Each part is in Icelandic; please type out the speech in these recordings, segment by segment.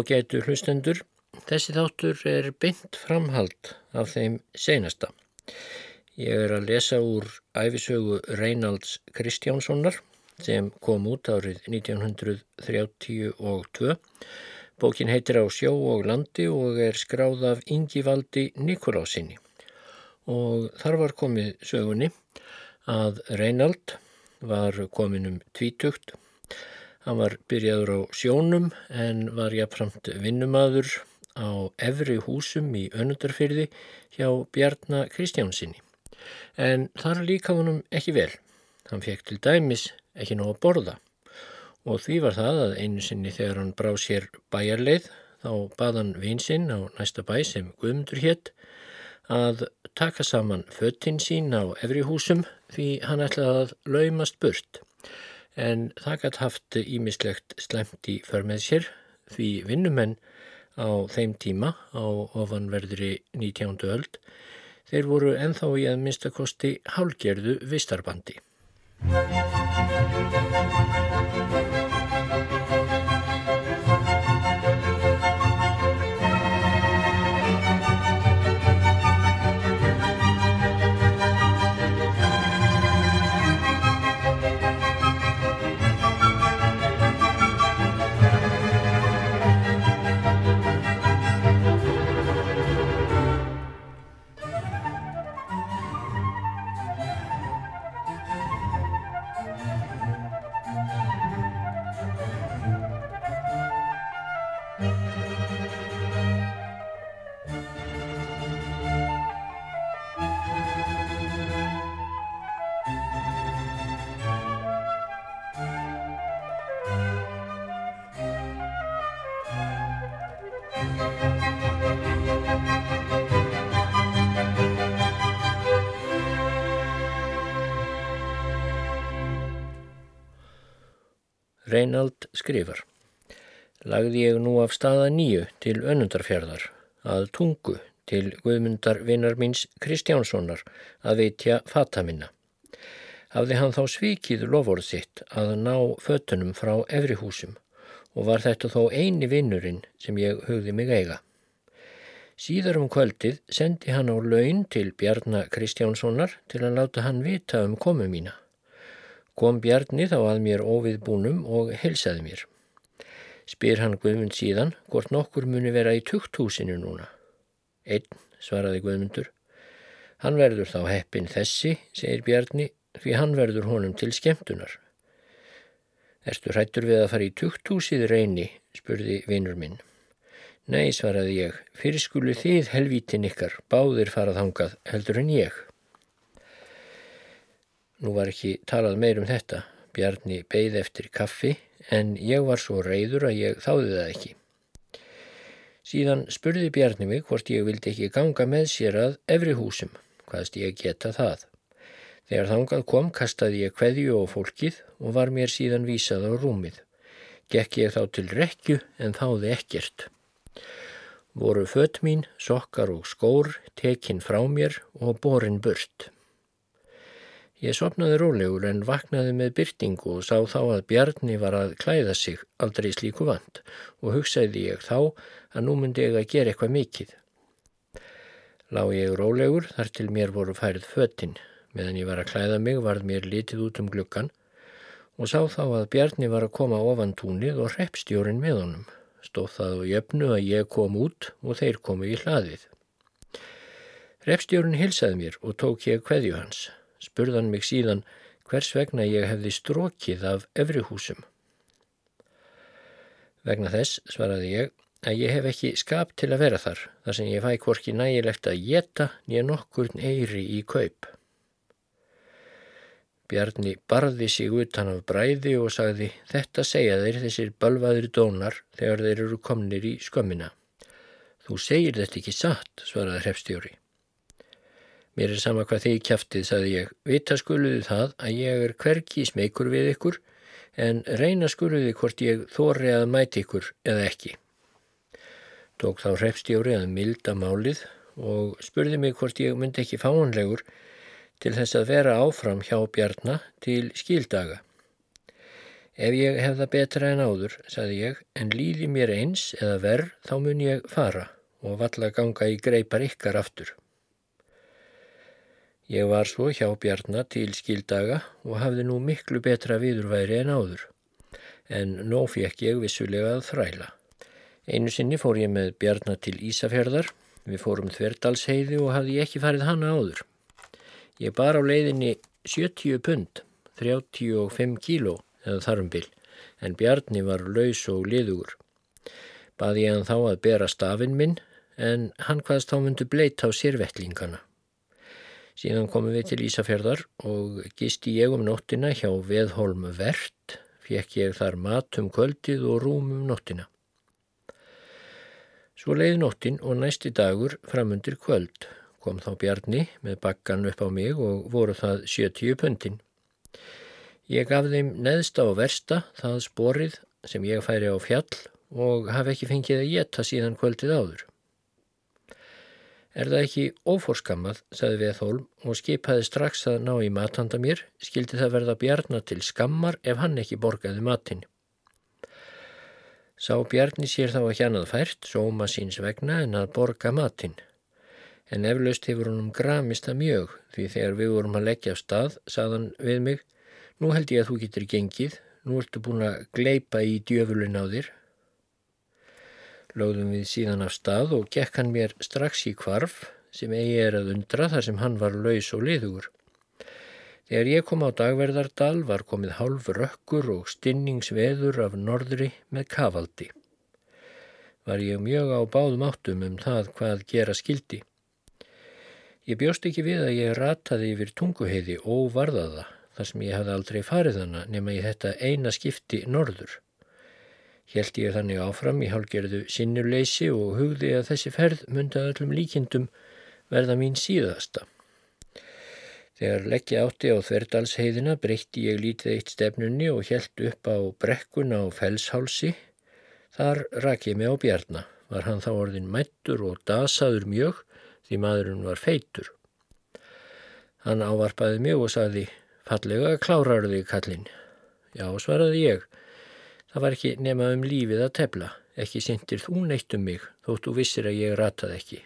Ágætu hlustendur, þessi þáttur er beint framhald af þeim seinasta. Ég er að lesa úr æfisögu Reynalds Kristjánssonar sem kom út árið 1932. Bókin heitir Á sjó og landi og er skráð af Ingivaldi Nikolásinni. Og þar var komið sögunni að Reynald var komin um tvítugt Hann var byrjaður á sjónum en var jafnframt vinnumadur á efri húsum í önundarfyrði hjá Bjarnar Kristjánsinni. En þar líka honum ekki vel. Hann fekk til dæmis ekki nóg að borða og því var það að einu sinni þegar hann brá sér bæjarleið þá baðan vinsinn á næsta bæ sem Guðmundur hétt að taka saman föttin sín á efri húsum því hann ætlaði að laumast burt en það gætt haft ímislegt slemt í för með sér því vinnumenn á þeim tíma á ofanverðri 19. öld þeir voru enþá í að minnstakosti hálgerðu vistarbandi. Reinald skrifar. Lagði ég nú af staða nýju til önundarfjörðar, að tungu til Guðmundar vinnar míns Kristjánssonar að veitja fata minna. Hafði hann þá svikið lofórið sitt að ná fötunum frá efrihúsum og var þetta þó eini vinnurinn sem ég hugði mig eiga. Síðar um kvöldið sendi hann á laun til Bjarnar Kristjánssonar til að láta hann vita um komu mína. Kom Bjarni þá að mér óviðbúnum og helsaði mér. Spyr hann Guðmund síðan hvort nokkur muni vera í tukthúsinu núna. Einn, svaraði Guðmundur. Hann verður þá heppin þessi, segir Bjarni, því hann verður honum til skemmtunar. Erstu hrættur við að fara í tukthúsið reyni, spurði vinnur minn. Nei, svaraði ég, fyrir skulu þið helvítin ykkar, báðir farað hangað heldur en ég. Nú var ekki talað meir um þetta. Bjarni beigð eftir kaffi en ég var svo reyður að ég þáði það ekki. Síðan spurði Bjarni mig hvort ég vildi ekki ganga með sér að efri húsum, hvaðst ég geta það. Þegar þangað kom kastaði ég kveðju og fólkið og var mér síðan vísað á rúmið. Gekk ég þá til rekju en þáði ekkert. Voru fött mín, sokkar og skór, tekinn frá mér og borin burt. Ég sopnaði rólegur en vaknaði með byrtingu og sá þá að Bjarni var að klæða sig aldrei slíku vant og hugsaði ég þá að nú myndi ég að gera eitthvað mikið. Lá ég rólegur þar til mér voru færið föttin. Meðan ég var að klæða mig varð mér litið út um glukkan og sá þá að Bjarni var að koma ofan túnið og hreppstjórin með honum. Stóð það og jöfnu að ég kom út og þeir komu í hlaðið. Hreppstjórin hilsaði mér og tók ég hverju hans spurðan mig síðan hvers vegna ég hefði strókið af efrihúsum. Vegna þess, svaraði ég, að ég hef ekki skap til að vera þar, þar sem ég fæ hvorki nægilegt að geta nýja nokkurn eyri í kaup. Bjarni barði sig utan af bræði og sagði, þetta segja þeir þessir balvaðir dónar þegar þeir eru komnir í skömmina. Þú segir þetta ekki satt, svaraði hrefstjóri. Mér er sama hvað þið kæftið, saði ég. Vita skuluði það að ég er hverki smeykur við ykkur en reyna skuluði hvort ég þóri að mæti ykkur eða ekki. Tók þá hrefstjóri að milda málið og spurði mig hvort ég myndi ekki fáanlegur til þess að vera áfram hjá Bjarnar til skildaga. Ef ég hef það betra en áður, saði ég, en líði mér eins eða verð, þá mun ég fara og valla ganga í greipar ykkar aftur. Ég var svo hjá Bjarnar til skildaga og hafði nú miklu betra viðurværi en áður, en nóg fekk ég vissulega að þræla. Einu sinni fór ég með Bjarnar til Ísafjörðar, við fórum þverdalsheiði og hafði ekki farið hana áður. Ég bar á leiðinni 70 pund, 35 kíló eða þarumbil, en Bjarni var laus og liðugur. Baði ég hann þá að bera stafinn minn, en hann hvaðst þá myndu bleita á sérvettlingana. Síðan komum við til Ísafjörðar og gisti ég um nóttina hjá Veðholm Vert, fekk ég þar mat um kvöldið og rúm um nóttina. Svo leiði nóttin og næsti dagur framundir kvöld kom þá Bjarni með bakkan upp á mig og voru það 70 pundin. Ég gaf þeim neðsta og versta það sporið sem ég færi á fjall og hafi ekki fengið að geta síðan kvöldið áður. Er það ekki óforskammað, sagði Veðholm og skipaði strax að ná í matanda mér, skildi það verða Bjarnar til skammar ef hann ekki borgaði matinn. Sá Bjarni sér þá ekki annað fært, sóma síns vegna en að borga matinn. En eflaust hefur honum gramist það mjög því þegar við vorum að leggja af stað, saðan við mig, nú held ég að þú getur gengið, nú ertu búin að gleipa í djöfulin á þér. Lóðum við síðan af stað og gekk hann mér strax í kvarf sem eigi er að undra þar sem hann var laus og liðugur. Þegar ég kom á dagverðardal var komið hálf rökkur og stinningsveður af norðri með kavaldi. Var ég mjög á báðum áttum um það hvað gera skildi. Ég bjóst ekki við að ég rataði yfir tunguheiði og varðaða þar sem ég hafði aldrei farið hana nema í þetta eina skipti norður. Hjælti ég þannig áfram í hálgerðu sinnuleysi og hugði að þessi ferð myndað öllum líkindum verða mín síðasta. Þegar leggja átti á þverdalsheiðina breytti ég lítið eitt stefnunni og helt upp á brekkuna á felshálsi. Þar rak ég mig á bjarna. Var hann þá orðin mættur og dasaður mjög því maðurinn var feitur. Hann ávarpaði mig og saði, fallega klárar þig kallinn. Já, svaraði ég. Það var ekki nema um lífið að tefla. Ekki sindir þú neitt um mig, þóttu vissir að ég rataði ekki.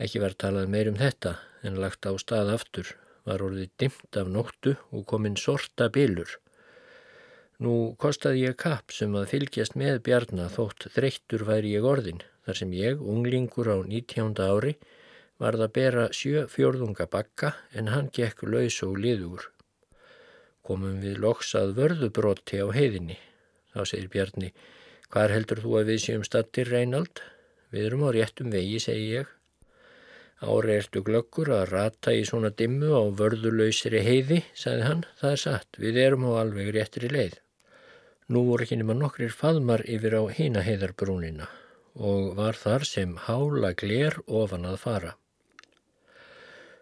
Ekki var talað meir um þetta en lagt á stað aftur var orðið dimt af nóttu og kominn sorta bylur. Nú kostaði ég kapp sem að fylgjast með bjarna þótt þreyttur væri ég orðin þar sem ég, unglingur á 19. ári, varð að bera sjö fjörðunga bakka en hann gekk laus og liður. Komum við loksað vörðubrótti á heiðinni. Þá segir Bjarni, hvar heldur þú að við séum stattir Reinald? Við erum á réttum vegi, segi ég. Ári ertu glöggur að rata í svona dimmu á vörðulausri heiði, sagði hann. Það er satt, við erum á alveg réttri leið. Nú voru ekki nema nokkrir faðmar yfir á hína heiðarbrúnina og var þar sem hála gler ofan að fara.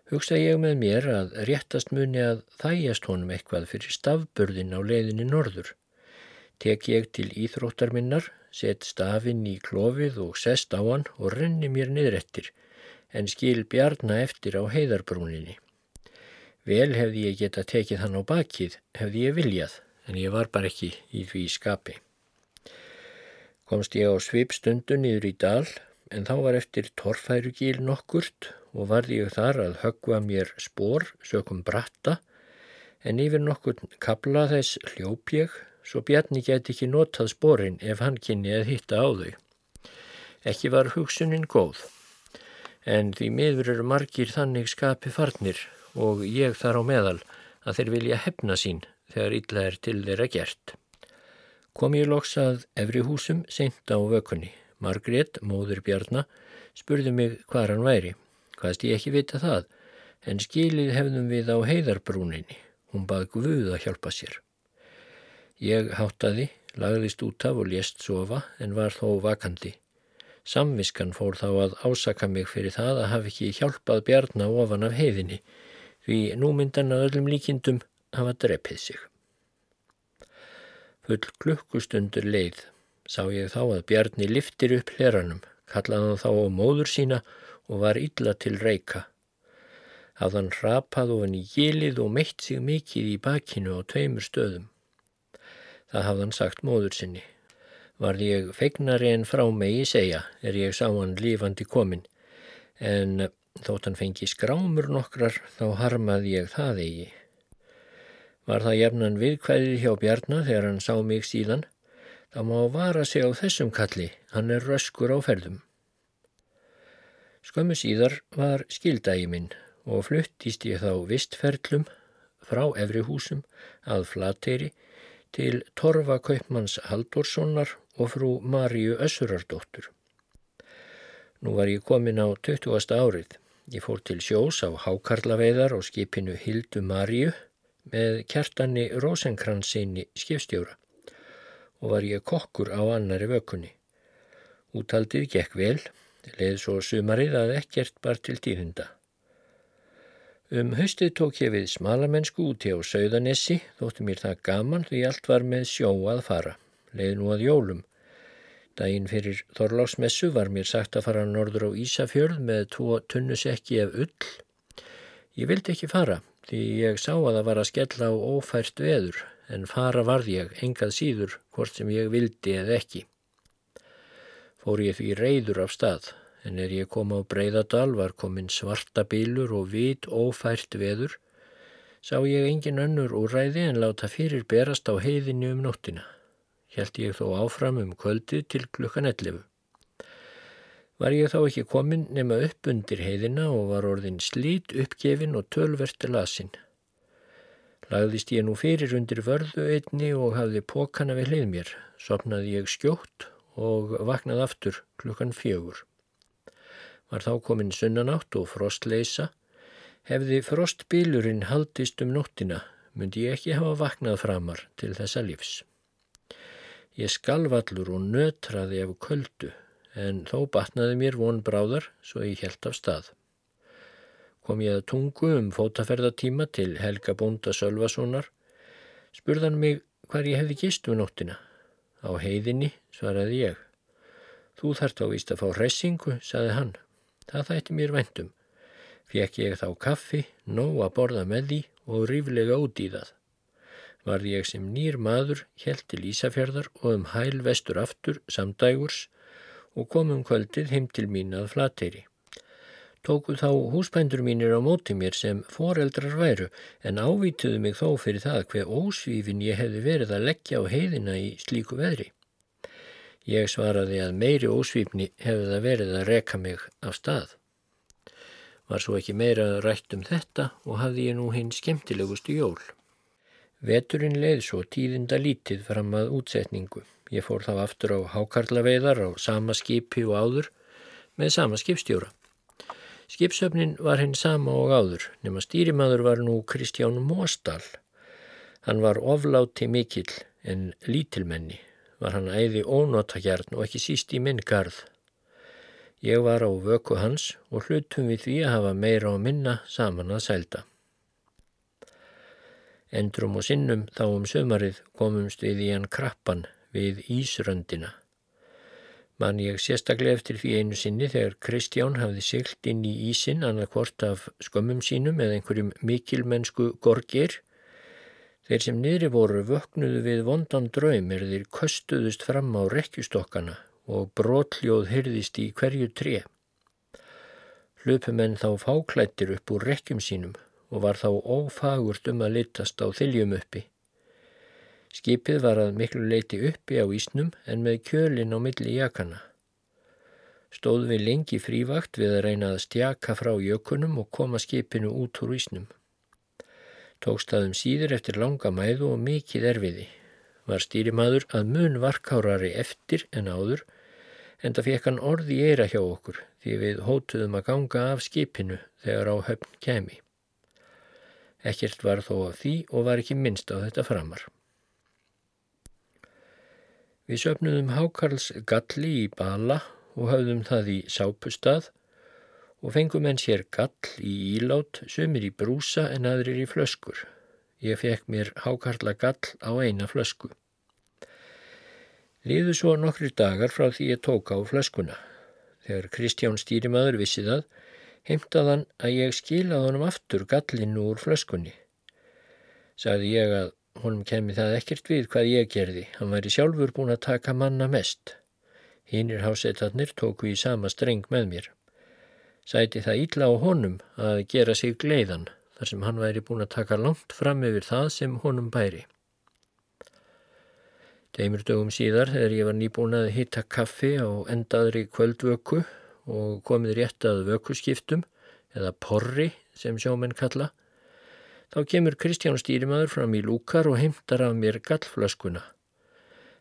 Hugsa ég með mér að réttast muni að þæjast honum eitthvað fyrir stafburðin á leiðinni norður. Tek ég til íþróttar minnar, set stafinn í klófið og sest á hann og renni mér niður eftir en skil bjarna eftir á heiðarbrúninni. Vel hefði ég geta tekið hann á bakið, hefði ég viljað, en ég var bara ekki í því skapi. Komst ég á svipstundu niður í dal, en þá var eftir torfærugíl nokkurt og varði ég þar að höggva mér spór, sökum bratta, en yfir nokkur kabla þess hljóp ég, svo bjarni get ekki notað spórin ef hann kynni að hitta á þau. Ekki var hugsunin góð en því miður eru margir þannig skapi farnir og ég þar á meðal að þeir vilja hefna sín þegar illa er til þeirra gert. Kom ég loks að efri húsum seint á vökunni. Margrét, móður Bjarnar, spurði mig hvað hann væri. Hvaðst ég ekki vita það, en skilið hefðum við á heiðarbrúninni. Hún bað Guð að hjálpa sér. Ég háttaði, lagðist út af og lést sofa en var þó vakandi. Samviskan fór þá að ásaka mig fyrir það að hafa ekki hjálpað bjarna ofan af heiðinni, því nú myndan að öllum líkindum hafa dreppið sig. Full klukkustundur leið sá ég þá að bjarni liftir upp hleranum, kallaði þá á móður sína og var illa til reyka. hafðan rapað ofan í gilið og meitt sig mikið í bakinu á tveimur stöðum. Það hafðan sagt móður sinni. Varði ég feignari en frá megi segja er ég sá hann lífandi komin, en þótt hann fengi skrámur nokkrar þá harmaði ég það eigi. Var það jefnan viðkvæðið hjá Bjarnar þegar hann sá mig síðan, þá má vara sig á þessum kalli, hann er röskur á ferðum. Skömmu síðar var skildægi minn og fluttist ég þá vistferlum frá Efrihúsum að Flateyri til Torfa Kaupmanns Haldurssonar og frú Maríu Össurardóttur. Nú var ég komin á 20. árið. Ég fór til sjós á hákarlaveiðar og skipinu Hildu Maríu með kjartanni Rosenkransinni skipstjóra og var ég kokkur á annari vökunni. Útaldið gekk vel leið svo sumarið að ekkert bar til tíðunda. Um haustið tók ég við smalamennsku úti á Sauðanessi, þóttu mér það gaman því allt var með sjó að fara. Leið nú að jólum. Dægin fyrir Þorlásmessu var mér sagt að fara norður á Ísafjörð með tvo tunnusekki af ull. Ég vildi ekki fara því ég sá að það var að skella á ófært veður en fara varð ég engað síður hvort sem ég vildi eða ekki fór ég því reyður af stað, en er ég kom á Breiðadal var komin svarta bílur og vit ófært veður, sá ég engin önnur úræði en láta fyrir berast á heiðinni um nóttina. Hjælt ég þó áfram um kvöldið til klukkan 11. Var ég þá ekki komin nema upp undir heiðina og var orðin slít uppgefin og tölverti lasin. Lagðist ég nú fyrir undir vörðu einni og hafði pókana við hlið mér. Sopnaði ég skjótt og vaknað aftur klukkan fjögur. Var þá komin sunnanátt og frostleisa. Hefði frostbílurinn haldist um nóttina, myndi ég ekki hafa vaknað framar til þessa lífs. Ég skalvallur og nötraði af köldu, en þó batnaði mér von bráðar, svo ég held af stað. Kom ég að tungu um fótaferðatíma til Helga Bónda Sölvasonar, spurðan mig hvar ég hefði gist um nóttina. Á heiðinni, svaraði ég. Þú þart á víst að fá hressingu, saði hann. Það þætti mér vendum. Fjekk ég þá kaffi, nóg að borða með því og ríflega út í það. Varði ég sem nýr maður, helt til Ísafjörðar og um hæl vestur aftur, samdægurs og kom um kvöldið heim til mín að flateyri. Tóku þá húsbændur mínir á móti mér sem foreldrar væru en ávituðu mig þó fyrir það hver ósvífin ég hefði verið að leggja á heiðina í slíku veðri. Ég svaraði að meiri ósvífni hefði það verið að reka mig af stað. Var svo ekki meira rætt um þetta og hafði ég nú hinn skemmtilegustu jól. Veturinn leið svo tíðinda lítið fram að útsetningu. Ég fór þá aftur á hákarlaveiðar á sama skipi og áður með sama skipstjóra. Skipsöfnin var hinn sama og áður, nema stýrimaður var nú Kristján Móstal. Hann var ofláti mikill en lítilmenni, var hann æði ónótakjarn og ekki síst í minn garð. Ég var á vöku hans og hlutum við því að hafa meira og minna saman að sælda. Endrum og sinnum þá um sömarið komumst við í hann krappan við Ísröndina. Man ég sérstaklega eftir því einu sinni þegar Kristján hafði sylt inn í ísin annað hvort af skömmum sínum eða einhverjum mikilmennsku gorgir. Þeir sem niðri voru vöknuðu við vondan draum er þeir köstuðust fram á rekkjustokkana og brotljóð hyrðist í hverju tré. Hlöpumenn þá fáklættir upp úr rekkjum sínum og var þá ófagurt um að litast á þiljum uppi. Skipið var að miklu leiti uppi á ísnum en með kjölin á milli jakana. Stóð við lengi frívakt við að reyna að stjaka frá jökunum og koma skipinu út úr ísnum. Tókstaðum síður eftir langa mæðu og mikið erfiði. Var stýrimaður að mun varkárari eftir en áður en það fekk hann orði eira hjá okkur því við hótuðum að ganga af skipinu þegar á höfn kemi. Ekkert var þó af því og var ekki minnst á þetta framar. Við söpnuðum Hákarls galli í bala og höfðum það í sápustad og fengum enn sér gall í ílát, sömur í brúsa en aðrir í flöskur. Ég fekk mér Hákarla gall á eina flösku. Líðu svo nokkri dagar frá því ég tók á flöskuna. Þegar Kristján stýrimaður vissi það, heimtaðan að ég skilaði honum aftur gallinu úr flöskunni. Sagði ég að honum kemi það ekkert við hvað ég gerði, hann væri sjálfur búin að taka manna mest. Hínir hásetarnir tóku í sama streng með mér. Sæti það ítla á honum að gera sig gleiðan þar sem hann væri búin að taka langt fram yfir það sem honum bæri. Deimur dögum síðar þegar ég var nýbúin að hitta kaffi á endaðri kvöldvöku og komið rétt að vökuskiptum eða porri sem sjómenn kalla, þá kemur Kristján stýrimaður fram í lúkar og heimtar af mér gallflöskuna.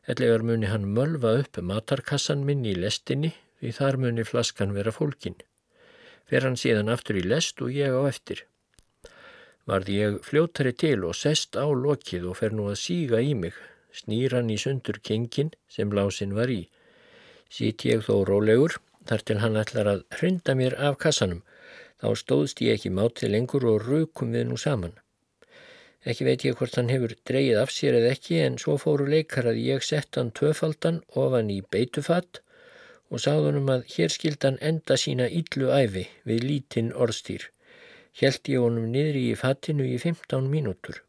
Ellegar muni hann mölva upp matarkassan minn í lestinni því þar muni flaskan vera fólkin. Fer hann síðan aftur í lest og ég á eftir. Varði ég fljóttari til og sest á lokið og fer nú að síga í mig, snýran í sundur kengin sem lásin var í. Sýtt ég þó rólegur þar til hann ætlar að hrinda mér af kassanum. Þá stóðst ég ekki máti lengur og raukum við nú saman. Ekki veit ég hvort hann hefur dreyið af sér eða ekki en svo fóru leikar að ég sett hann töfaldan ofan í beitufatt og sáðunum að hér skildan enda sína yllu æfi við lítinn orðstýr. Hjælt ég honum niðri í fattinu í 15 mínútur.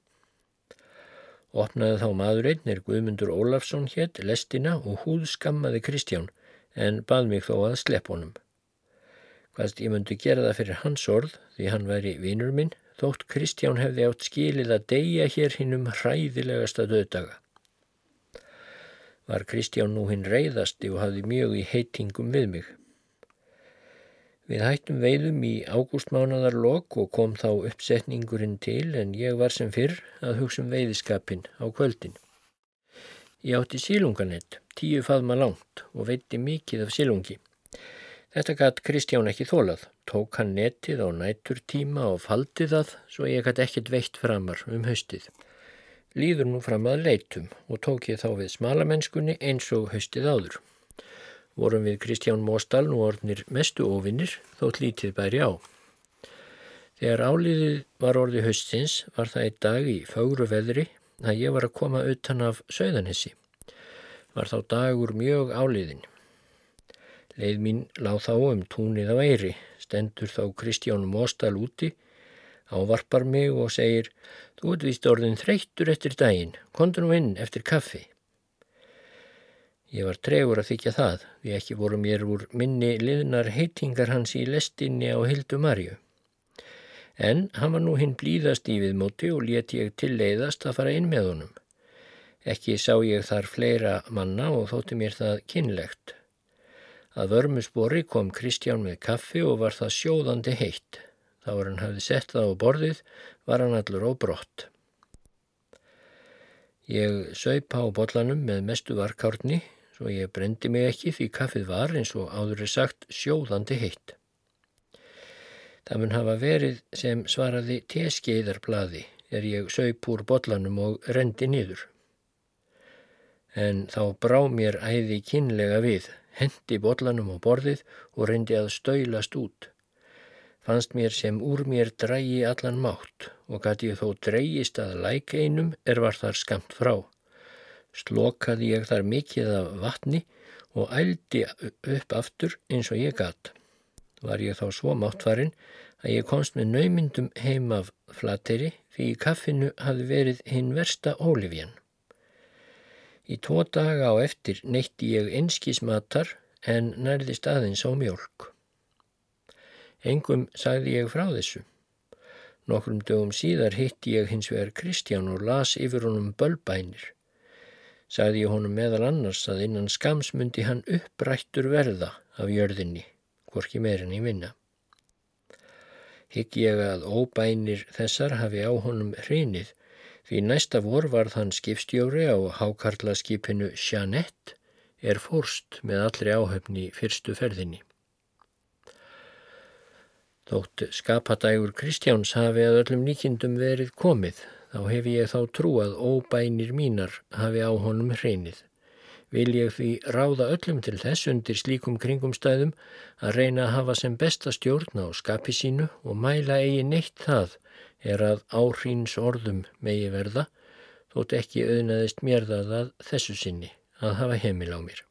Opnaði þá maður einn er Guðmundur Ólafsson hétt lestina og húð skammaði Kristján en bað mig þó að slepp honum. Hvaðst ég myndi gera það fyrir hans orð því hann væri vinur minn þótt Kristján hefði átt skilið að deyja hér hinnum hræðilegasta döðdaga. Var Kristján nú hinn reyðasti og hafði mjög í heitingum við mig. Við hættum veiðum í ágústmánadar lok og kom þá uppsetningurinn til en ég var sem fyrr að hugsa um veiðiskapin á kvöldin. Ég átti sílunganett, tíu faðma langt og veitti mikið af sílungi. Þetta gatt Kristján ekki þólað, tók hann netið á nætur tíma og faldi það svo ég gatt ekkert veitt framar um haustið. Líður nú fram að leitum og tók ég þá við smalamennskunni eins og haustið áður. Vorum við Kristján Móstal nú orðnir mestu ofinnir þótt lítið bæri á. Þegar áliðið var orði haustins var það einn dag í fagru veðri að ég var að koma utan af söðanessi. Var þá dagur mjög áliðin. Leið mín láð þá um túnið á eiri, stendur þá Kristján Móstal úti, ávarpar mig og segir Þú ert vist orðin þreyttur eftir daginn, kontur nú inn eftir kaffi. Ég var tregur að þykja það, við ekki voru mér úr minni liðnar heitingar hans í lestinni á Hildu Marju. En hann var nú hinn blíðast í viðmóti og leti ég til leiðast að fara inn með honum. Ekki sá ég þar fleira manna og þótti mér það kynlegt. Að vörmusbori kom Kristján með kaffi og var það sjóðandi heitt. Þá var hann hafði sett það á borðið, var hann allur á brott. Ég saup á bollanum með mestu varkárni, svo ég brendi mig ekki því kaffið var eins og áður er sagt sjóðandi heitt. Það mun hafa verið sem svaraði teskeiðarblaði er ég saup úr botlanum og rendi niður. En þá brá mér æði kynlega við, hendi botlanum á borðið og reyndi að stöylast út. Fannst mér sem úr mér drægi allan mátt og gæti ég þó dreyist að læk einum er var þar skamt frá. Slokaði ég þar mikið af vatni og ældi upp aftur eins og ég gatt var ég þá svo máttfarin að ég komst með naumyndum heim af flateri því í kaffinu hafði verið hinn versta ólifjan. Í tvo daga á eftir neytti ég einskísmatar en nærði staðins á mjölk. Engum sagði ég frá þessu. Nokkrum dögum síðar hitti ég hins vegar Kristján og las yfir honum bölbænir. Sagði ég honum meðal annars að innan skamsmundi hann upprættur verða af jörðinni hvorki meirin í minna. Hygg ég að óbænir þessar hafi á honum hrinið því næsta vor varð hann skipstjóri á hákarlaskipinu Jeannette er fórst með allri áhöfni fyrstu ferðinni. Þótt skapadægur Kristjáns hafi að öllum líkindum verið komið, þá hef ég þá trúað óbænir mínar hafi á honum hrinið vil ég því ráða öllum til þess undir slíkum kringumstæðum að reyna að hafa sem besta stjórn á skapi sínu og mæla eigi neitt það er að áhríns orðum megi verða, þótt ekki auðnaðist mér það að þessu sinni að hafa heimil á mér.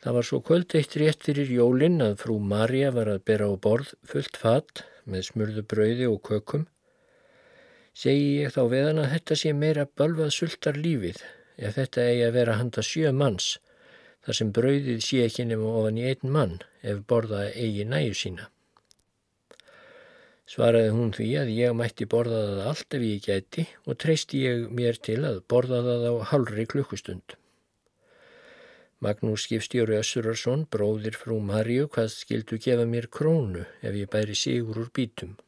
Það var svo kvöld eitt rétt fyrir jólinn að frú Marja var að bera á borð fullt fatt með smurðu brauði og kökum. Segji ég þá veðan að þetta sé meira bölvað sultar lífið ef þetta eigi að vera handa sjö manns þar sem brauðið sé ekki nema ofan í einn mann ef borða eigi næju sína. Svaraði hún því að ég mætti borða það allt ef ég gæti og treysti ég mér til að borða það á halvri klukkustund. Magnús skipstjóri Össurarsson, bróðir frú Marju, hvað skildu gefa mér krónu ef ég bæri sigur úr bítum.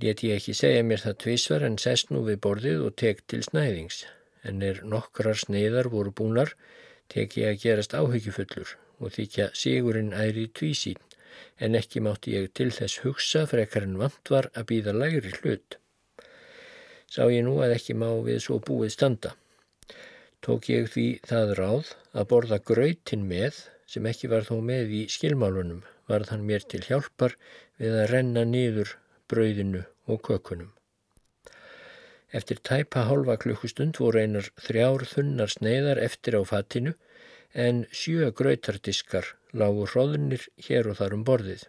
Let ég ekki segja mér það tvísvar en sest nú við borðið og tek til snæðings, en er nokkrar sneiðar voru búnar, tek ég að gerast áhyggjufullur og þykja sigurinn æri tvísín, en ekki mátti ég til þess hugsa frekar en vant var að býða lægri hlut. Sá ég nú að ekki má við svo búið standa tók ég því það ráð að borða gröytin með sem ekki var þó með í skilmálunum varð hann mér til hjálpar við að renna niður brauðinu og kökunum. Eftir tæpa hálfa klukkustund voru einar þrjár þunnar sneiðar eftir á fatinu en sjö gröytardiskar lágu hróðunir hér og þar um borðið.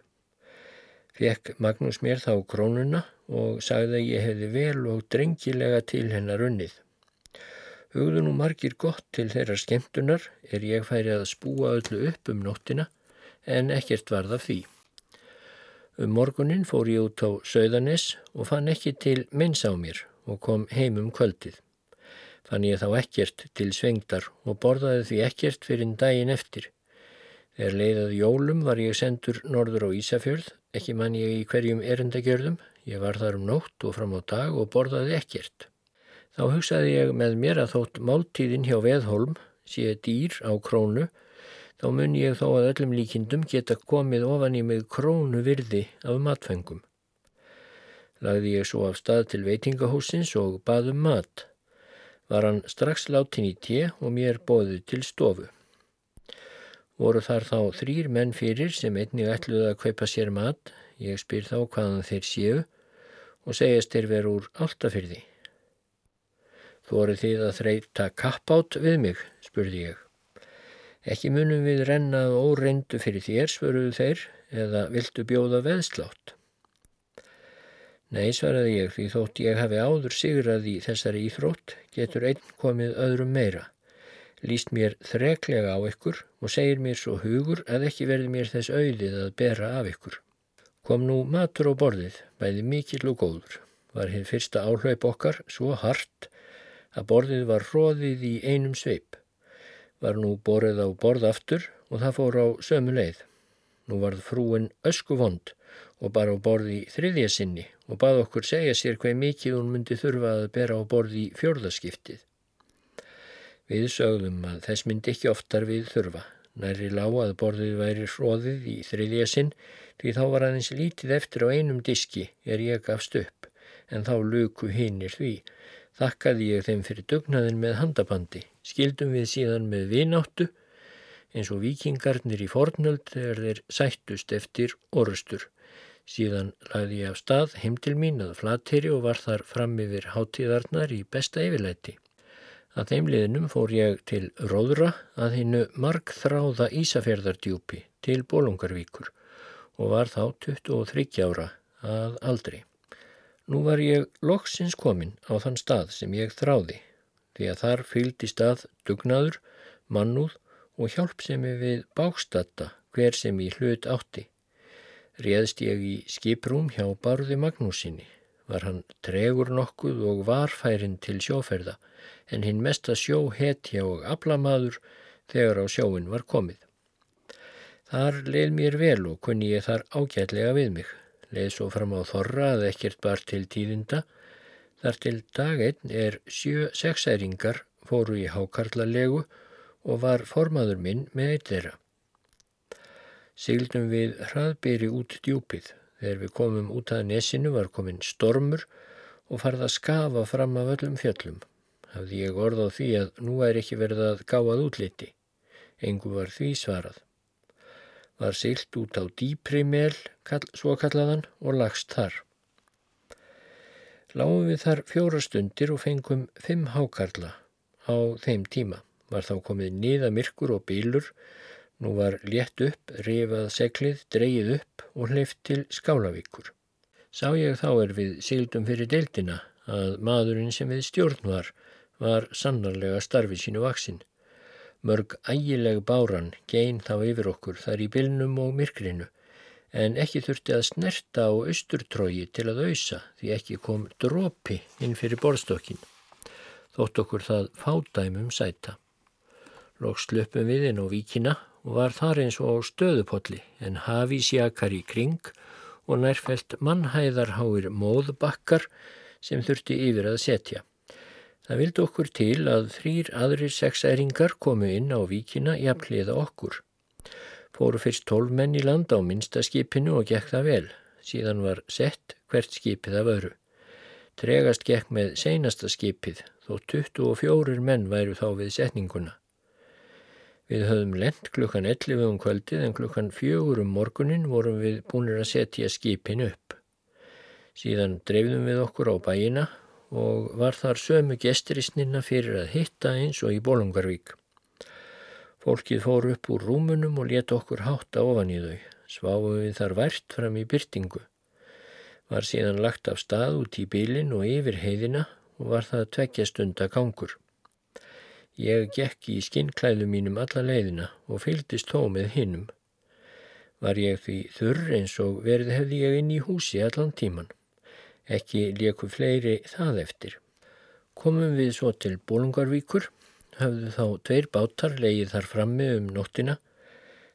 Fekk Magnús mér þá krónuna og sagði að ég hefði vel og drengilega til hennar unnið. Hugðu nú margir gott til þeirra skemmtunar er ég færi að spúa öllu upp um nóttina en ekkert varða því. Um morgunin fór ég út á Söðanes og fann ekki til minns á mér og kom heim um kvöldið. Fann ég þá ekkert til svengdar og borðaði því ekkert fyrir daginn eftir. Þegar leiðað jólum var ég sendur norður á Ísafjörð, ekki mann ég í hverjum erindagjörðum, ég var þar um nótt og fram á dag og borðaði ekkert. Þá hugsaði ég með mér að þótt máltíðin hjá Veðholm sé dýr á krónu, þá mun ég þó að öllum líkindum geta komið ofan í mig krónu virði af matfengum. Lagði ég svo af stað til veitingahúsins og baðum mat. Var hann strax látin í tje og mér bóði til stofu. Voru þar þá þrýr menn fyrir sem einnig ætluði að kaupa sér mat, ég spyr þá hvaðan þeir séu og segjast þeir veru úr áltafyrði. Þórið þið að þreita kappátt við mig, spurði ég. Ekki munum við rennað óreindu fyrir þér, svöruðu þeir, eða viltu bjóða veðslátt? Nei, svaraði ég, því þótt ég hafi áður sigrað í þessari íþrótt, getur einn komið öðrum meira. Lýst mér þreklega á ykkur og segir mér svo hugur að ekki verði mér þess auðið að bera af ykkur. Kom nú matur á borðið, bæði mikill og góður. Var hér fyrsta áhlaup okkar svo hart að borðið var hróðið í einum sveip. Var nú borðið á borð aftur og það fór á sömu leið. Nú varð frúin ösku vond og bara á borði þriðja sinni og bað okkur segja sér hver mikið hún myndi þurfa að bera á borði fjörðaskiptið. Við sögðum að þess myndi ekki oftar við þurfa. Næri lág að borðið væri hróðið í þriðja sinn því þá var aðeins lítið eftir á einum diski er ég gafst upp en þá luku hinnir því þakkaði ég þeim fyrir dugnaðin með handabandi. Skildum við síðan með vináttu eins og vikingarnir í fornöld þegar þeir sættust eftir orustur. Síðan lagði ég af stað heim til mín að flateri og var þar fram yfir hátíðarnar í besta yfirleiti. Að þeim liðnum fór ég til Róðra að hinnu markþráða Ísafjörðardjúpi til Bólungarvíkur og var þá 23 ára að aldri. Nú var ég loksins komin á þann stað sem ég þráði því að þar fylgdi stað dugnaður, mannúð og hjálp sem ég við bákstatta hver sem ég hlut átti. Réðst ég í skiprúm hjá Barði Magnúsinni. Var hann tregur nokkuð og varfærin til sjóferða en hinn mesta sjó hetja og ablamaður þegar á sjóin var komið. Þar leið mér vel og kunni ég þar ágætlega við mig leið svo fram á þorra að ekkert bar til tíðinda. Þar til daginn er sjö sexæringar fóru í hákarlalegu og var formaður minn með eitt þeirra. Sigldum við hraðbyrji út djúpið. Þegar við komum út að nesinu var komin stormur og farð að skafa fram af öllum fjöllum. Hafði ég orð á því að nú er ekki verið að gáað útliti. Engu var því svarað var silt út á dýprimel, svo kallaðan, og lagst þar. Láum við þar fjóra stundir og fengum fimm hákarla á þeim tíma. Var þá komið niða myrkur og bílur, nú var létt upp, rifað seglið, dreyið upp og hleyft til Skálavíkur. Sá ég þá er við sigldum fyrir deildina að maðurinn sem við stjórn var, var sannarlega starfið sínu vaksinn. Mörg ægileg báran gein þá yfir okkur þar í bylnum og myrkrinu en ekki þurfti að snerta á austurtrógi til að auðsa því ekki kom drópi inn fyrir borðstokkin. Þótt okkur það fádæmum sæta. Lóks slöpum við inn á víkina og var þar eins og á stöðupolli en hafís jakar í kring og nærfælt mannhæðarháir móðbakkar sem þurfti yfir að setja. Það vildi okkur til að þrýr aðrir sexæringar komu inn á víkina jafnliða okkur. Fóru fyrst tólf menn í land á minsta skipinu og gekk það vel. Síðan var sett hvert skipið af öru. Tregast gekk með seinasta skipið þó 24 menn væru þá við setninguna. Við höfum lent klukkan 11 um kvöldið en klukkan 4 um morgunin vorum við búinir að setja skipin upp. Síðan dreifðum við okkur á bæina og var þar sömu gesturistnina fyrir að hitta eins og í Bólungarvík. Fólkið fór upp úr rúmunum og let okkur hátta ofan í þau. Sváum við þar vært fram í byrtingu. Var síðan lagt af stað út í bílinn og yfir heiðina og var það tveggja stunda gangur. Ég gekk í skinnklæðu mínum alla leiðina og fylgdist þó með hinnum. Var ég því þurr eins og verði hefði ég inn í húsi allan tíman. Ekki leku fleiri það eftir. Komum við svo til Bólungarvíkur höfðu þá tveir bátar leið þar frammi um nóttina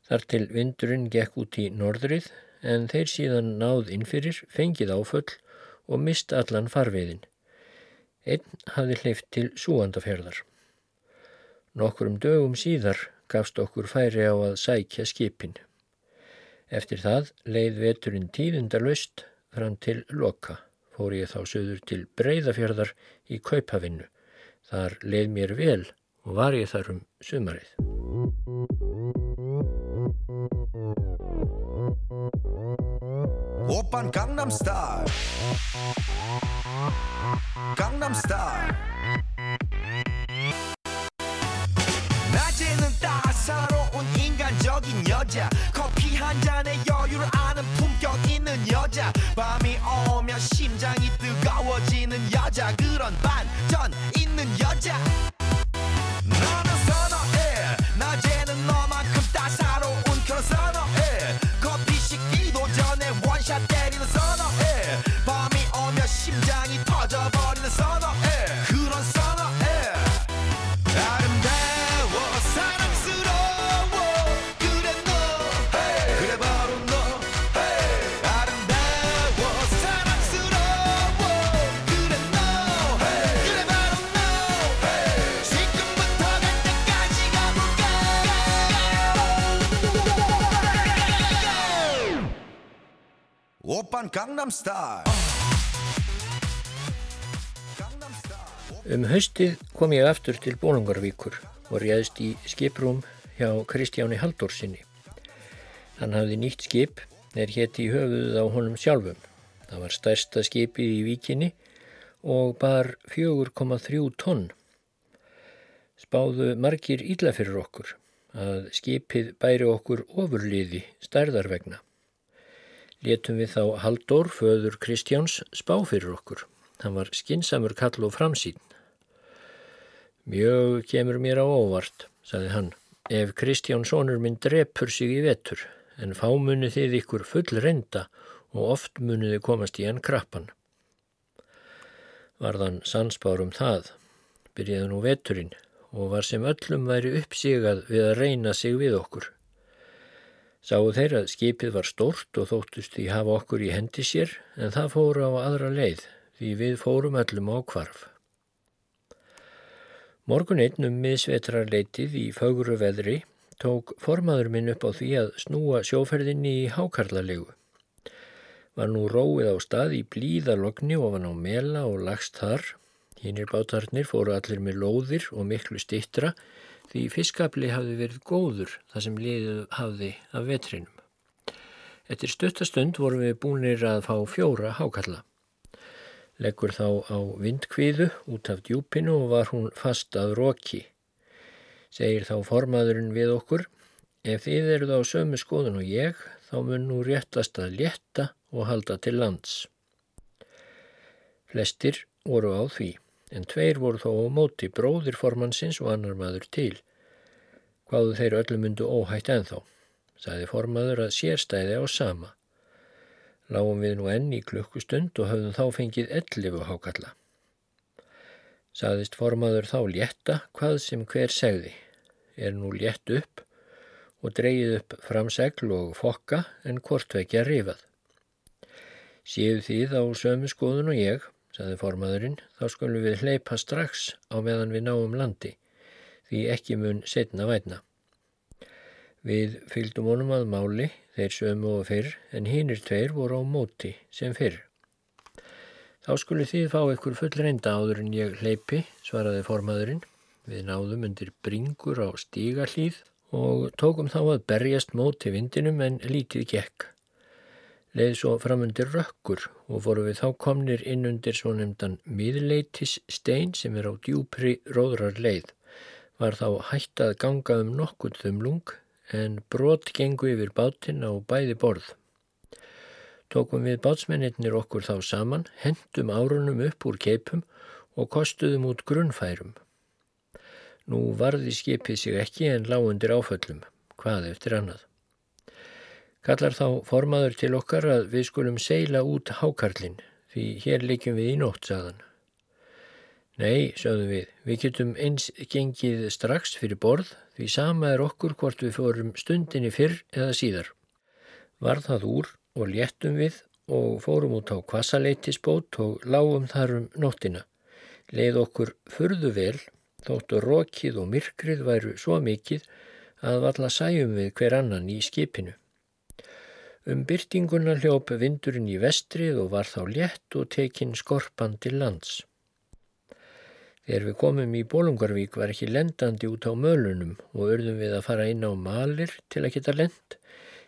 þar til vindurinn gekk út í norðrið en þeir síðan náð innfyrir, fengið áföll og mist allan farveiðin. Einn hafði hleyft til súandaferðar. Nokkurum dögum síðar gafst okkur færi á að sækja skipin. Eftir það leið veturinn tíðundalöst fram til loka. Fór ég þá söður til breyðafjörðar í kaupavinnu. Þar leið mér vel og var ég þar um sumarið. Opan Gangnam Style Gangnam Style 인간적인 여자. 커피 한 잔에 여유를 아는 품격 있는 여자. 밤이 오면 심장이 뜨거워지는 여자. 그런 반전 있는 여자 Um haustið kom ég aftur til Bólungarvíkur og réðst í skiprúm hjá Kristjáni Haldórsinni. Hann hafði nýtt skip er hétti í höfuðuð á honum sjálfum. Það var stærsta skipið í víkinni og bar 4,3 tonn. Spáðu margir ílla fyrir okkur að skipið bæri okkur ofurliði stærðarvegna letum við þá Haldur, föður Kristjáns, spá fyrir okkur. Hann var skinsamur kall og framsýn. Mjög kemur mér á óvart, saði hann, ef Kristján sonur minn drepur sig í vetur, en fá munið þið ykkur full reynda og oft munið þið komast í enn krappan. Varðan sansbár um það, byrjaði nú veturinn og var sem öllum væri uppsigað við að reyna sig við okkur. Sáu þeir að skipið var stórt og þóttust því hafa okkur í hendi sér en það fóru á aðra leið því við fórum öllum á kvarf. Morgun einn um miðsvetrarleitið í fögru veðri tók formaður minn upp á því að snúa sjóferðinni í hákarlalegu. Var nú róið á stað í blíðalogni ofan á mela og lagst þar. Hínir bátarnir fóru allir með lóðir og miklu stittra því fiskafli hafði verið góður þar sem liðið hafði af vetrinum. Eftir stuttastund vorum við búinir að fá fjóra hákalla. Leggur þá á vindkviðu út af djúpinu og var hún fast að roki. Segir þá formaðurinn við okkur, ef þið eruð á sömu skoðun og ég, þá mun nú réttast að létta og halda til lands. Flestir voru á því, en tveir voru þó á móti bróðir formansins og annar maður til. Hvaðu þeir öllum mundu óhætt enþá, sagði formaður að sérstæði á sama. Láum við nú enn í klukkustund og höfðum þá fengið ellifu hákalla. Saðist formaður þá létta hvað sem hver segði, er nú létt upp og dreyið upp framsegl og fokka en hvort vekja rifað. Séu þið á sömu skoðun og ég, saði formaðurinn, þá skulum við hleypa strax á meðan við náum landi, því ekki mun setna vætna. Við fylgdum honum að máli þeir sömu og fyrr, en hinnir tveir voru á móti sem fyrr. Þá skuli þið fá ykkur full reynda áður en ég hleypi, svaraði formaðurinn. Við náðum undir bringur á stígarlýð og tókum þá að berjast móti vindinum en lítið gekk. Leði svo framundir rökkur og voru við þá komnir inn undir svo nefndan miðleitis stein sem er á djúpri róðrar leið. Var þá hætt að ganga um nokkuð þumlung en brot gengu yfir bátinn á bæði borð. Tókum við bátsmennir okkur þá saman, hendum árunum upp úr keipum og kostuðum út grunnfærum. Nú varði skipið sig ekki en lágundir áföllum, hvað eftir annað. Kallar þá formaður til okkar að við skulum seila út hákarlinn, því hér leikjum við í nótt, sagðan. Nei, sögðum við, við getum eins gengið strax fyrir borð því sama er okkur hvort við fórum stundinni fyrr eða síðar. Var það úr og léttum við og fórum út á kvassaleitisbót og lágum þar um nóttina. Leið okkur furðu vel, þóttu rokið og myrkrið væru svo mikið að valla sæjum við hver annan í skipinu. Um byrtinguna hljóp vindurinn í vestrið og var þá létt og tekinn skorpan til lands. Þegar við komum í Bólungarvík var ekki lendandi út á mölunum og örðum við að fara inn á malir til að geta lend.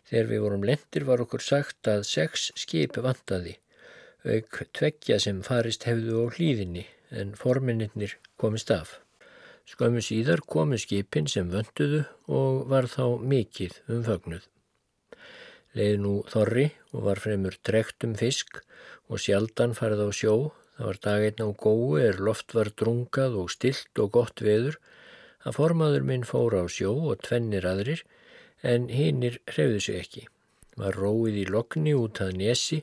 Þegar við vorum lendir var okkur sagt að sex skip vantaði, auk tveggja sem farist hefðu á hlýðinni en forminnir komist af. Skömmu síðar komu skipin sem vönduðu og var þá mikið umfagnuð. Leið nú þorri og var fremur drekt um fisk og sjaldan farið á sjó Það var daginn á gói er loft var drungað og stilt og gott veður að formaður minn fór á sjó og tvennir aðrir en hinnir hrefðu sig ekki. Var róið í lokni út að nesi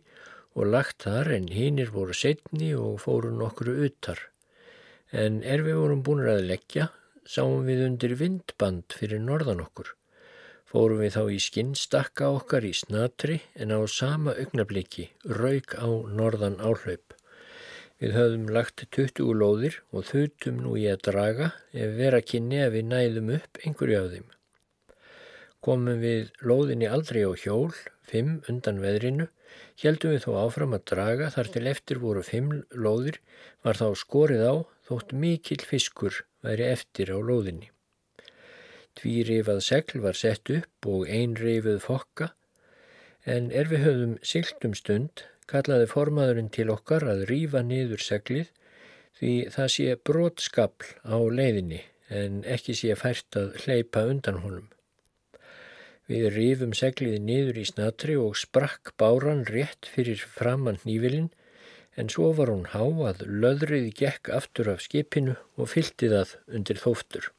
og lagt þar en hinnir voru setni og fóru nokkru utar. En er við vorum búin að leggja sáum við undir vindband fyrir norðan okkur. Fórum við þá í skinnstakka okkar í snatri en á sama augnabliki rauk á norðan áhlaup. Við höfðum lagt 20 lóðir og þautum nú í að draga ef vera kynni að við næðum upp einhverju af þeim. Komum við lóðinni aldrei á hjól, fimm undan veðrinu, heldum við þó áfram að draga þar til eftir voru fimm lóðir, var þá skorið á þótt mikill fiskur væri eftir á lóðinni. Tví rifað segl var sett upp og ein rifið fokka, en er við höfðum silt um stund kallaði formaðurinn til okkar að rýfa niður seglið því það sé brotskapl á leiðinni en ekki sé fært að hleypa undan honum. Við rýfum segliði niður í snatri og sprakk báran rétt fyrir framann nývilin en svo var hún há að löðriði gekk aftur af skipinu og fylti það undir þóftur.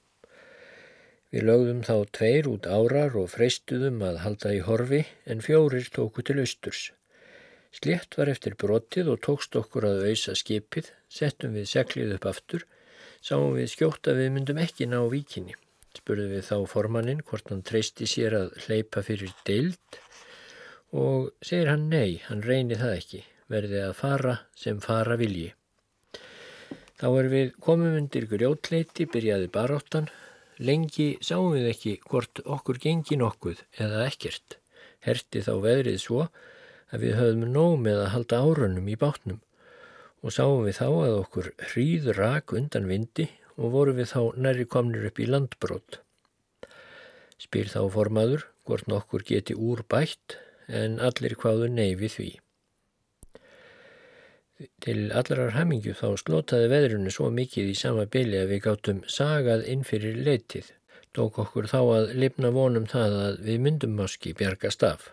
Við lögðum þá tveir út árar og freystuðum að halda í horfi en fjórir tóku til austurs. Slétt var eftir brotið og tókst okkur að auðsa skipið, settum við seglið upp aftur, sáum við skjótt að við myndum ekki ná víkinni. Spurðum við þá formannin hvort hann treysti sér að hleypa fyrir deild og segir hann nei, hann reynir það ekki, verði að fara sem fara vilji. Þá er við komum undir grjótleiti, byrjaði baráttan, lengi sáum við ekki hvort okkur gengi nokkuð eða ekkert. Herti þá veðrið svo að við höfðum nóg með að halda árunum í bátnum og sáum við þá að okkur hríð rak undan vindi og vorum við þá næri komnir upp í landbrót. Spyr þá formaður hvort nokkur geti úr bætt en allir hvaðu neyfi því. Til allarar hamingju þá slótaði veðrunu svo mikið í sama byli að við gáttum sagað inn fyrir leitið. Dók okkur þá að lifna vonum það að við myndum máski bjargast af.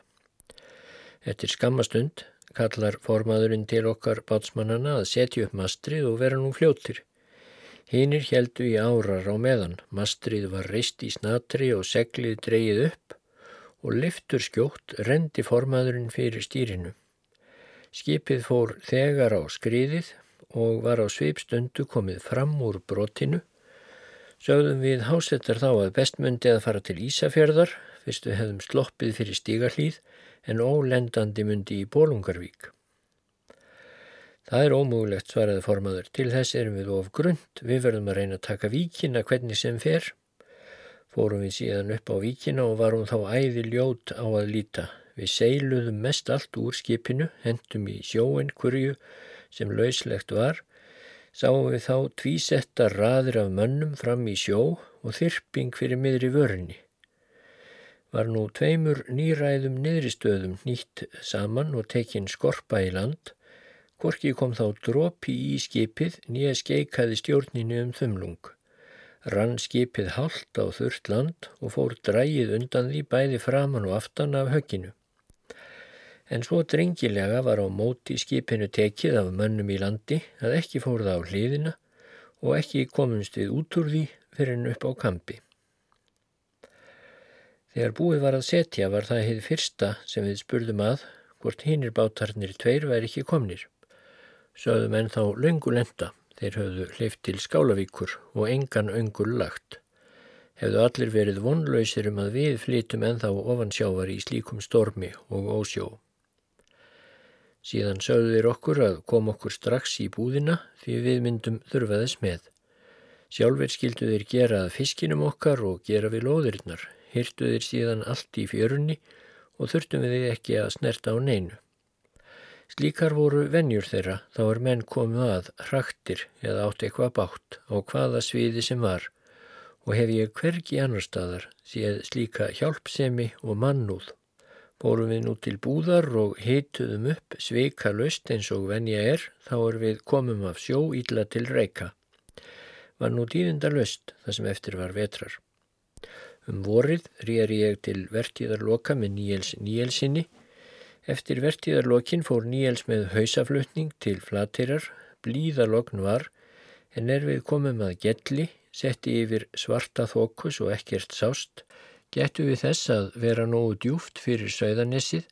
Eftir skammastund kallar formaðurinn til okkar bátsmannana að setja upp mastrið og vera nú fljóttir. Hinnir heldu í árar á meðan, mastrið var reist í snatri og seglið dreyið upp og liftur skjótt rendi formaðurinn fyrir stýrinu. Skipið fór þegar á skriðið og var á sveipstundu komið fram úr brotinu. Sögðum við hásettar þá að bestmundi að fara til Ísafjörðar, fyrst við hefðum sloppið fyrir stígarhlýð en ólendandi myndi í Bólungarvík. Það er ómúlegt, svaraði formaður. Til þess erum við of grund. Við verðum að reyna að taka víkina hvernig sem fer. Fórum við síðan upp á víkina og varum þá æði ljót á að líta. Við seiluðum mest allt úr skipinu, hendum í sjóin hverju sem lauslegt var, sáum við þá tvísetta raðir af mönnum fram í sjó og þyrping fyrir miðri vörni var nú tveimur nýræðum niðristöðum nýtt saman og tekinn skorpa í land, hvorki kom þá dropi í skipið nýja skeikaði stjórninu um þumlung. Rann skipið haldt á þurrt land og fór drægið undan því bæði framann og aftan af högginu. En svo drengilega var á móti skipinu tekið af mönnum í landi að ekki fór það á hliðina og ekki komumst við út úr því fyrir en upp á kampi. Þegar búið var að setja var það heið fyrsta sem við spurðum að hvort hinnir bátarnir tveir væri ekki komnir. Sögðum enn þá löngulenda, þeir höfðu hleyft til Skálavíkur og engan öngul lagt. Hefðu allir verið vonlausir um að við flytum enn þá ofansjávar í slíkum stormi og ósjó. Síðan sögðu þeir okkur að kom okkur strax í búðina því við myndum þurfaðis með. Sjálfur skildu þeir gera að fiskinum okkar og gera við lóðirinnar hyrtu þeir síðan allt í fjörunni og þurftum við ekki að snerta á neinu. Slíkar voru vennjur þeirra, þá er menn komið að hraktir eða átt eitthvað bátt á hvaða sviði sem var og hef ég hvergi annar staðar séð slíka hjálpsemi og mannúð. Bórum við nú til búðar og hituðum upp sveika löst eins og venja er, þá er við komum af sjó ílla til reyka. Var nú dýðinda löst það sem eftir var vetrar. Um vorið rýjar ég til vertíðarloka með Níels Níelsinni. Eftir vertíðarlokin fór Níels með hausaflutning til flateirar, blíðalogn var, en er við komum að gelli, setti yfir svarta þokus og ekkert sást, getu við þess að vera nógu djúft fyrir sögðanessið,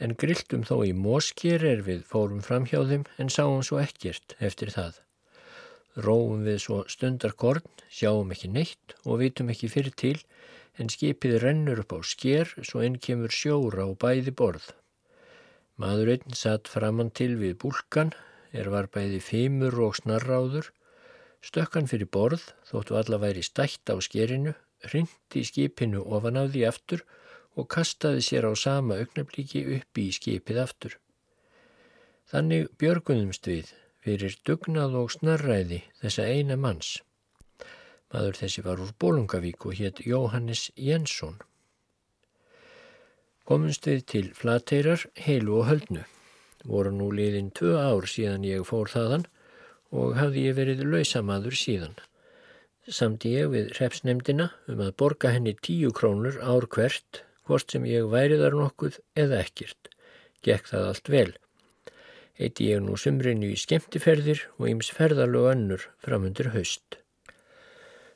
en grilltum þó í mósker er við fórum fram hjá þeim en sáum svo ekkert eftir það. Róum við svo stundarkorn, sjáum ekki neitt og vitum ekki fyrir til en skipið rennur upp á sker svo enn kemur sjóra á bæði borð. Maðurinn satt framann til við búlkan, er var bæði feimur og snarráður, stökkan fyrir borð, þóttu alla væri stætt á skerinu, hrindi skipinu ofan á því aftur og kastaði sér á sama augnablíki upp í skipið aftur. Þannig björgunumst við fyrir dugnað og snarræði þessa eina manns. Maður þessi var úr Bólungavík og hétt Jóhannes Jensson. Komumst við til flateirar, heilu og höldnu. Voru nú liðin tvö ár síðan ég fór þaðan og hafði ég verið lausamaður síðan. Samti ég við repsnemdina um að borga henni tíu krónur ár hvert, hvort sem ég væriðar nokkuð eða ekkert. Gekk það allt vel heiti ég nú sumrinu í skemmtiferðir og íms ferðarlög önnur framundir haust.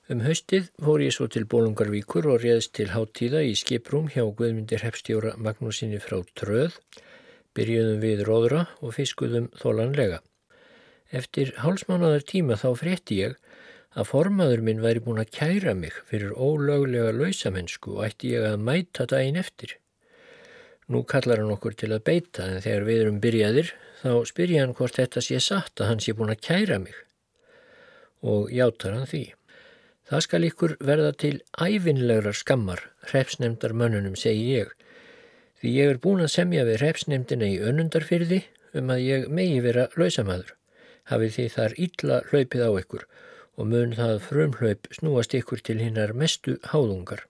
Um haustið fór ég svo til Bólungarvíkur og réðst til háttíða í skiprúm hjá Guðmundir Hepstjóra Magnúsinni frá Tröð, byrjuðum við róðra og fiskuðum þólanlega. Eftir hálsmánadar tíma þá frétti ég að formaður minn væri búin að kæra mig fyrir ólöglega lausamennsku og ætti ég að mæta daginn eftir. Nú kallar hann okkur til að beita en þegar við erum byrjaðir þá spyr ég hann hvort þetta sé satt að hann sé búin að kæra mig og játar hann því. Það skal ykkur verða til æfinlegurar skammar, hrepsnemdar mönnunum, segi ég, því ég er búin að semja við hrepsnemdina í önundarfyrði um að ég megi vera lausamæður. Hafið því þar illa hlaupið á ykkur og mun það frumhlaup snúast ykkur til hinnar mestu háðungar.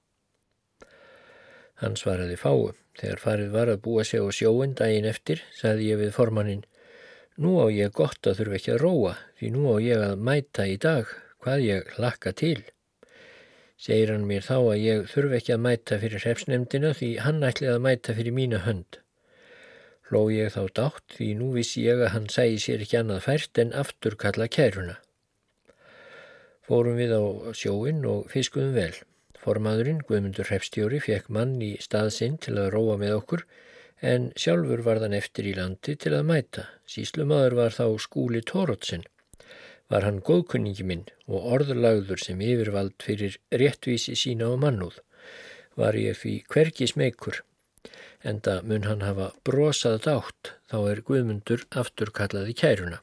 Hann svaraði fáu. Þegar farið var að búa sig á sjóin daginn eftir, sagði ég við formannin, nú á ég gott að þurfa ekki að róa, því nú á ég að mæta í dag hvað ég lakka til. Segir hann mér þá að ég þurfi ekki að mæta fyrir hrefsnemdina því hann ætlið að mæta fyrir mína hönd. Hló ég þá dátt því nú vissi ég að hann sæi sér ekki annað fært en aftur kalla kæruna. Fórum við á sjóin og fiskuðum vel. Formaðurinn, Guðmundur Hrefstjóri, fekk mann í staðsinn til að róa með okkur en sjálfur var þann eftir í landi til að mæta. Síslumadur var þá skúli Tórótsin var hann góðkunningi minn og orðurlagður sem yfirvald fyrir réttvísi sína og mannúð. Var ég því hvergi smeykur, enda mun hann hafa brosað dátt þá er Guðmundur afturkallaði kæruna.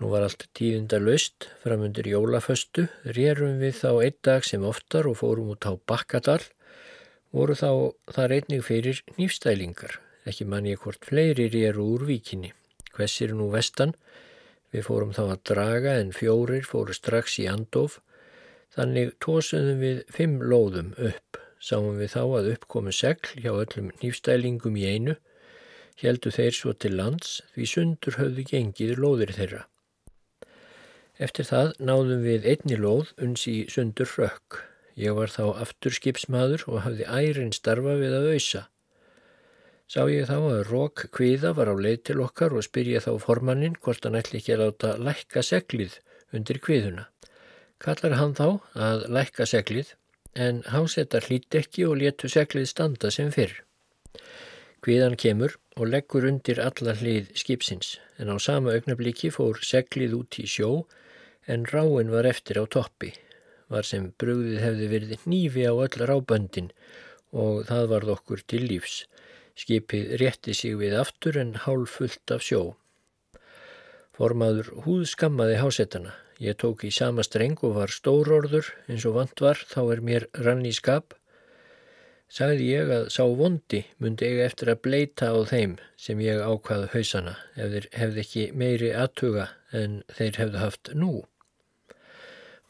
Nú var allt tíðinda löst, framundir jólaföstu, rérum við þá einn dag sem oftar og fórum út á Bakkadal, voru þá þar einnig fyrir nýfstælingar, ekki mann ég hvort fleiri réru úr víkinni. Hvessir nú vestan, Við fórum þá að draga en fjórir fóru strax í andof, þannig tósuðum við fimm lóðum upp. Sáum við þá að uppkomu segl hjá öllum nýfstælingum í einu, heldu þeir svo til lands því sundur höfðu gengið lóðir þeirra. Eftir það náðum við einni lóð uns í sundur frökk. Ég var þá aftur skipsmaður og hafði ærin starfa við að auðsa. Sá ég þá að rók kviða var á leið til okkar og spyrja þá formannin hvort hann ætli ekki að láta lækka seglið undir kviðuna. Kallar hann þá að lækka seglið en hásettar hlýtt ekki og letu seglið standa sem fyrr. Kviðan kemur og leggur undir alla hlið skipsins en á sama augnabliki fór seglið út í sjó en ráin var eftir á toppi. Var sem brugðið hefði verið nýfi á öll ráböndin og það varð okkur til lífs. Skipið rétti sig við aftur en hálf fullt af sjó. Formaður húð skammaði hásettana. Ég tók í sama streng og var stórorður eins og vant var, þá er mér rann í skap. Sagði ég að sá vondi myndi ég eftir að bleita á þeim sem ég ákvaði hausana ef þeir hefði ekki meiri aðtuga en þeir hefðu haft nú.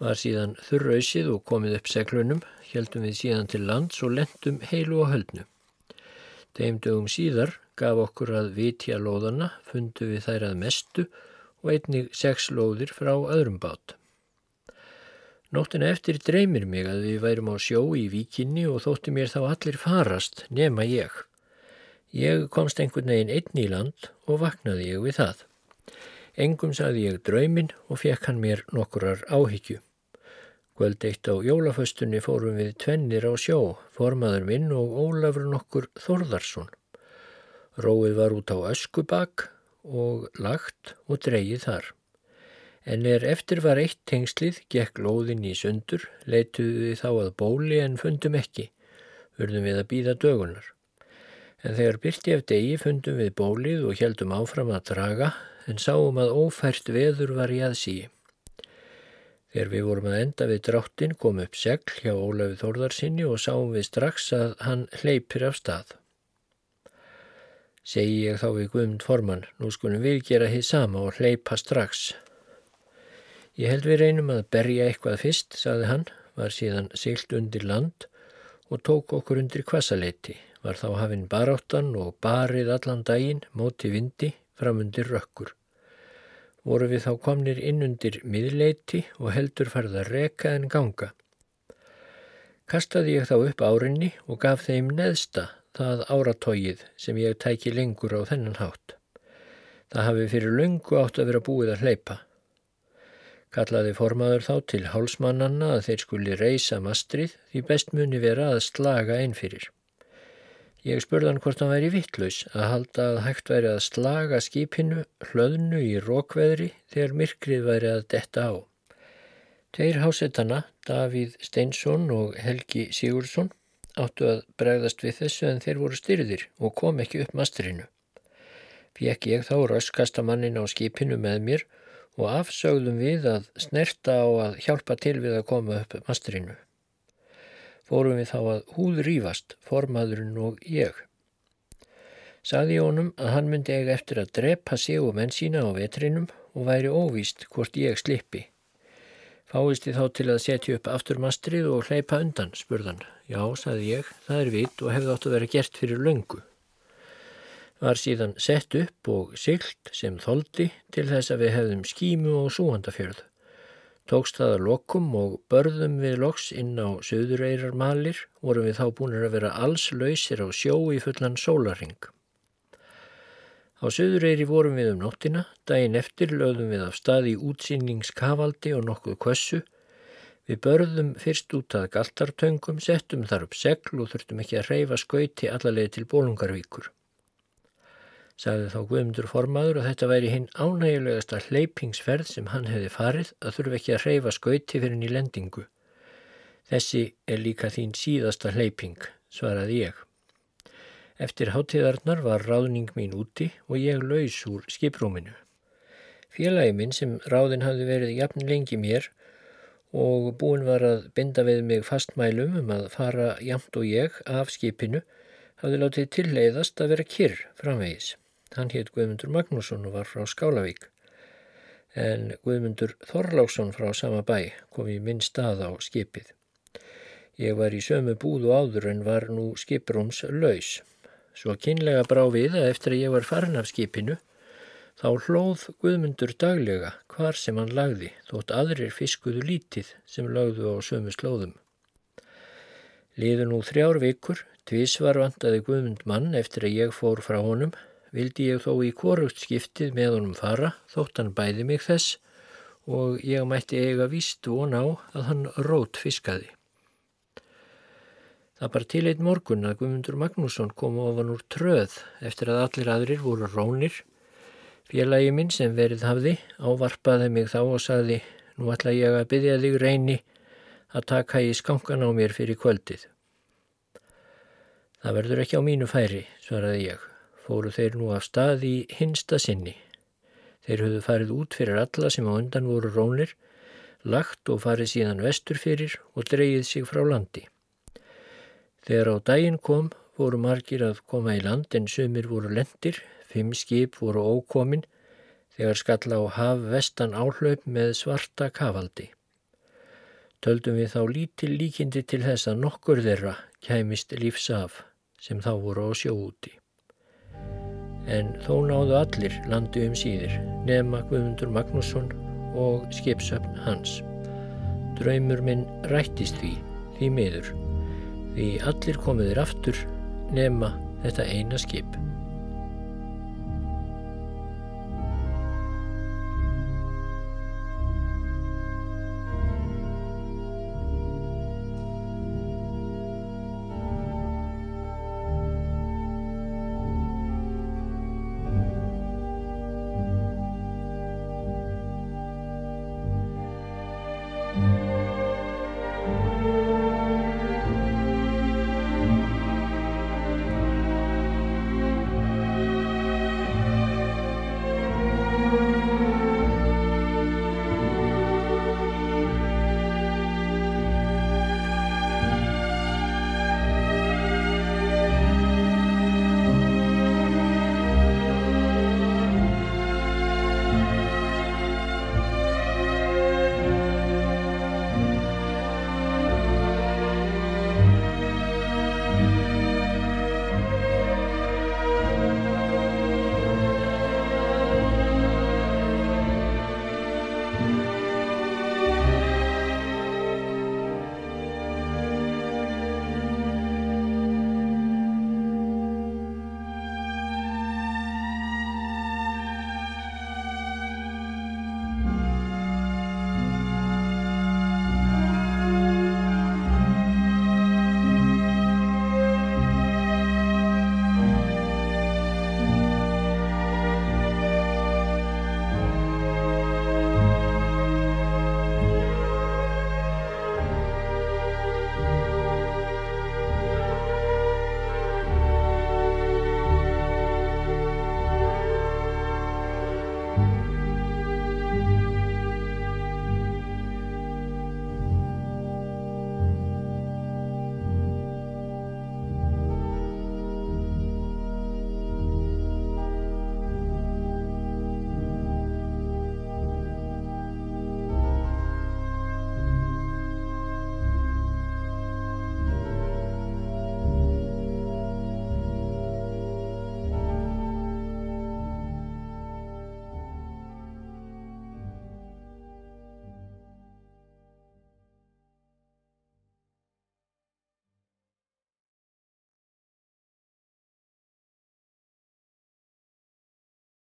Var síðan þurrausið og komið upp seglunum, heldum við síðan til lands og lendum heilu á höldnu. Þeim dögum síðar gaf okkur að vitja lóðana, fundu við þær að mestu og einnig sex lóðir frá öðrum bát. Nóttina eftir dreymir mig að við værum á sjó í víkinni og þótti mér þá allir farast nema ég. Ég komst einhvern veginn einn í land og vaknaði ég við það. Engum saði ég draumin og fekk hann mér nokkurar áhyggju. Kvöld eitt á jólaföstunni fórum við tvennir á sjó, formaður minn og Ólafur nokkur Þorðarsson. Róið var út á öskubak og lagt og dreyið þar. En er eftir var eitt tengslið, gekk lóðin í sundur, leituðu við þá að bóli en fundum ekki. Vörðum við að býða dögunar. En þegar byrti ef degi fundum við bólið og heldum áfram að draga en sáum að ófært veður var í aðsíi. Þegar við vorum að enda við dráttin kom upp segl hjá Ólafi Þórðarsinni og sáum við strax að hann hleypir af stað. Segji ég þá við Guðmund Forman, nú skulum við gera hitt sama og hleypa strax. Ég held við reynum að berja eitthvað fyrst, saði hann, var síðan siglt undir land og tók okkur undir kvasaleiti, var þá hafinn baráttan og barið allan daginn móti vindi fram undir rökkur voru við þá komnir inn undir miðleiti og heldur farða reka en ganga. Kastaði ég þá upp árinni og gaf þeim neðsta það áratógið sem ég tæki lengur á þennan hátt. Það hafi fyrir lungu átt að vera búið að hleypa. Kallaði formaður þá til hálsmannanna að þeir skuli reysa mastrið því best muni vera að slaga einn fyrir. Ég spurði hann hvort hann væri vittlaus að halda að hægt væri að slaga skipinu hlöðnu í rókveðri þegar myrkrið væri að detta á. Tveir hásettana, Davíð Steinsson og Helgi Sigursson, áttu að bregðast við þessu en þeir voru styrðir og kom ekki upp masterinu. Fjekk ég þá röskasta mannin á skipinu með mér og afsögðum við að snerta á að hjálpa til við að koma upp masterinu fórum við þá að húð rýfast, formaðurinn og ég. Saði honum að hann myndi eiga eftir að drepa sig og menn sína á vetrinum og væri óvíst hvort ég slippi. Fáist ég þá til að setja upp afturmastrið og hleypa undan, spurðan. Já, saði ég, það er vit og hefði átt að vera gert fyrir löngu. Var síðan sett upp og sylt sem þóldi til þess að við hefðum skímu og súhandafjörð. Tókst það að lokum og börðum við loks inn á söðureyrarmalir vorum við þá búinir að vera alls lausir á sjó í fullan sólaring. Á söðureyri vorum við um nóttina, daginn eftir lögðum við af stað í útsýningskavaldi og nokkuð kvössu. Við börðum fyrst út að galtartöngum, settum þar upp segl og þurftum ekki að reyfa skauti allarleið til bólungarvíkur sagði þá Guðmundur formaður og þetta væri hinn ánægulegasta hleypingsferð sem hann hefði farið að þurfa ekki að reyfa skauti fyrir henni lendingu. Þessi er líka þín síðasta hleyping, svaraði ég. Eftir hátíðarnar var ráðning mín úti og ég laus úr skiprúminu. Félagi minn sem ráðin hafði verið jafn lengi mér og búin var að binda við mig fastmælum um að fara jamt og ég af skipinu hafði látið tilleiðast að vera kyrr framvegis. Hann hétt Guðmundur Magnússon og var frá Skálavík. En Guðmundur Þorláksson frá sama bæ kom í minn stað á skipið. Ég var í sömu búðu áður en var nú skiprúms laus. Svo kynlega brá við að eftir að ég var farin af skipinu þá hlóð Guðmundur daglega hvar sem hann lagði þótt aðrir fiskuðu lítið sem lagðu á sömu slóðum. Liðu nú þrjár vikur, tvís var vandaði Guðmund mann eftir að ég fór frá honum vildi ég þó í korugt skiptið með honum fara þótt hann bæði mig þess og ég mætti eiga víst von á að hann rót fiskaði. Það bar til einn morgun að Guðmundur Magnússon kom ofan úr tröð eftir að allir aðrir voru rónir. Félagi minn sem verið hafði ávarpaði mig þá og sagði nú ætla ég að byggja þig reyni að taka í skankan á mér fyrir kvöldið. Það verður ekki á mínu færi, svaraði ég fóru þeir nú af stað í hinsta sinni. Þeir höfðu farið út fyrir alla sem á undan voru rónir, lagt og farið síðan vestur fyrir og dreyið sig frá landi. Þegar á daginn kom voru margir að koma í land en sömur voru lendir, fimm skip voru ókomin þegar skalla á haf vestan áhlaup með svarta kafaldi. Töldum við þá lítil líkindi til þess að nokkur þeirra kæmist lífsaf sem þá voru á sjóúti en þó náðu allir landi um síðir nema Guðmundur Magnússon og skipsöfn hans. Draumur minn rættist því, því miður, því allir komiðir aftur nema þetta eina skip.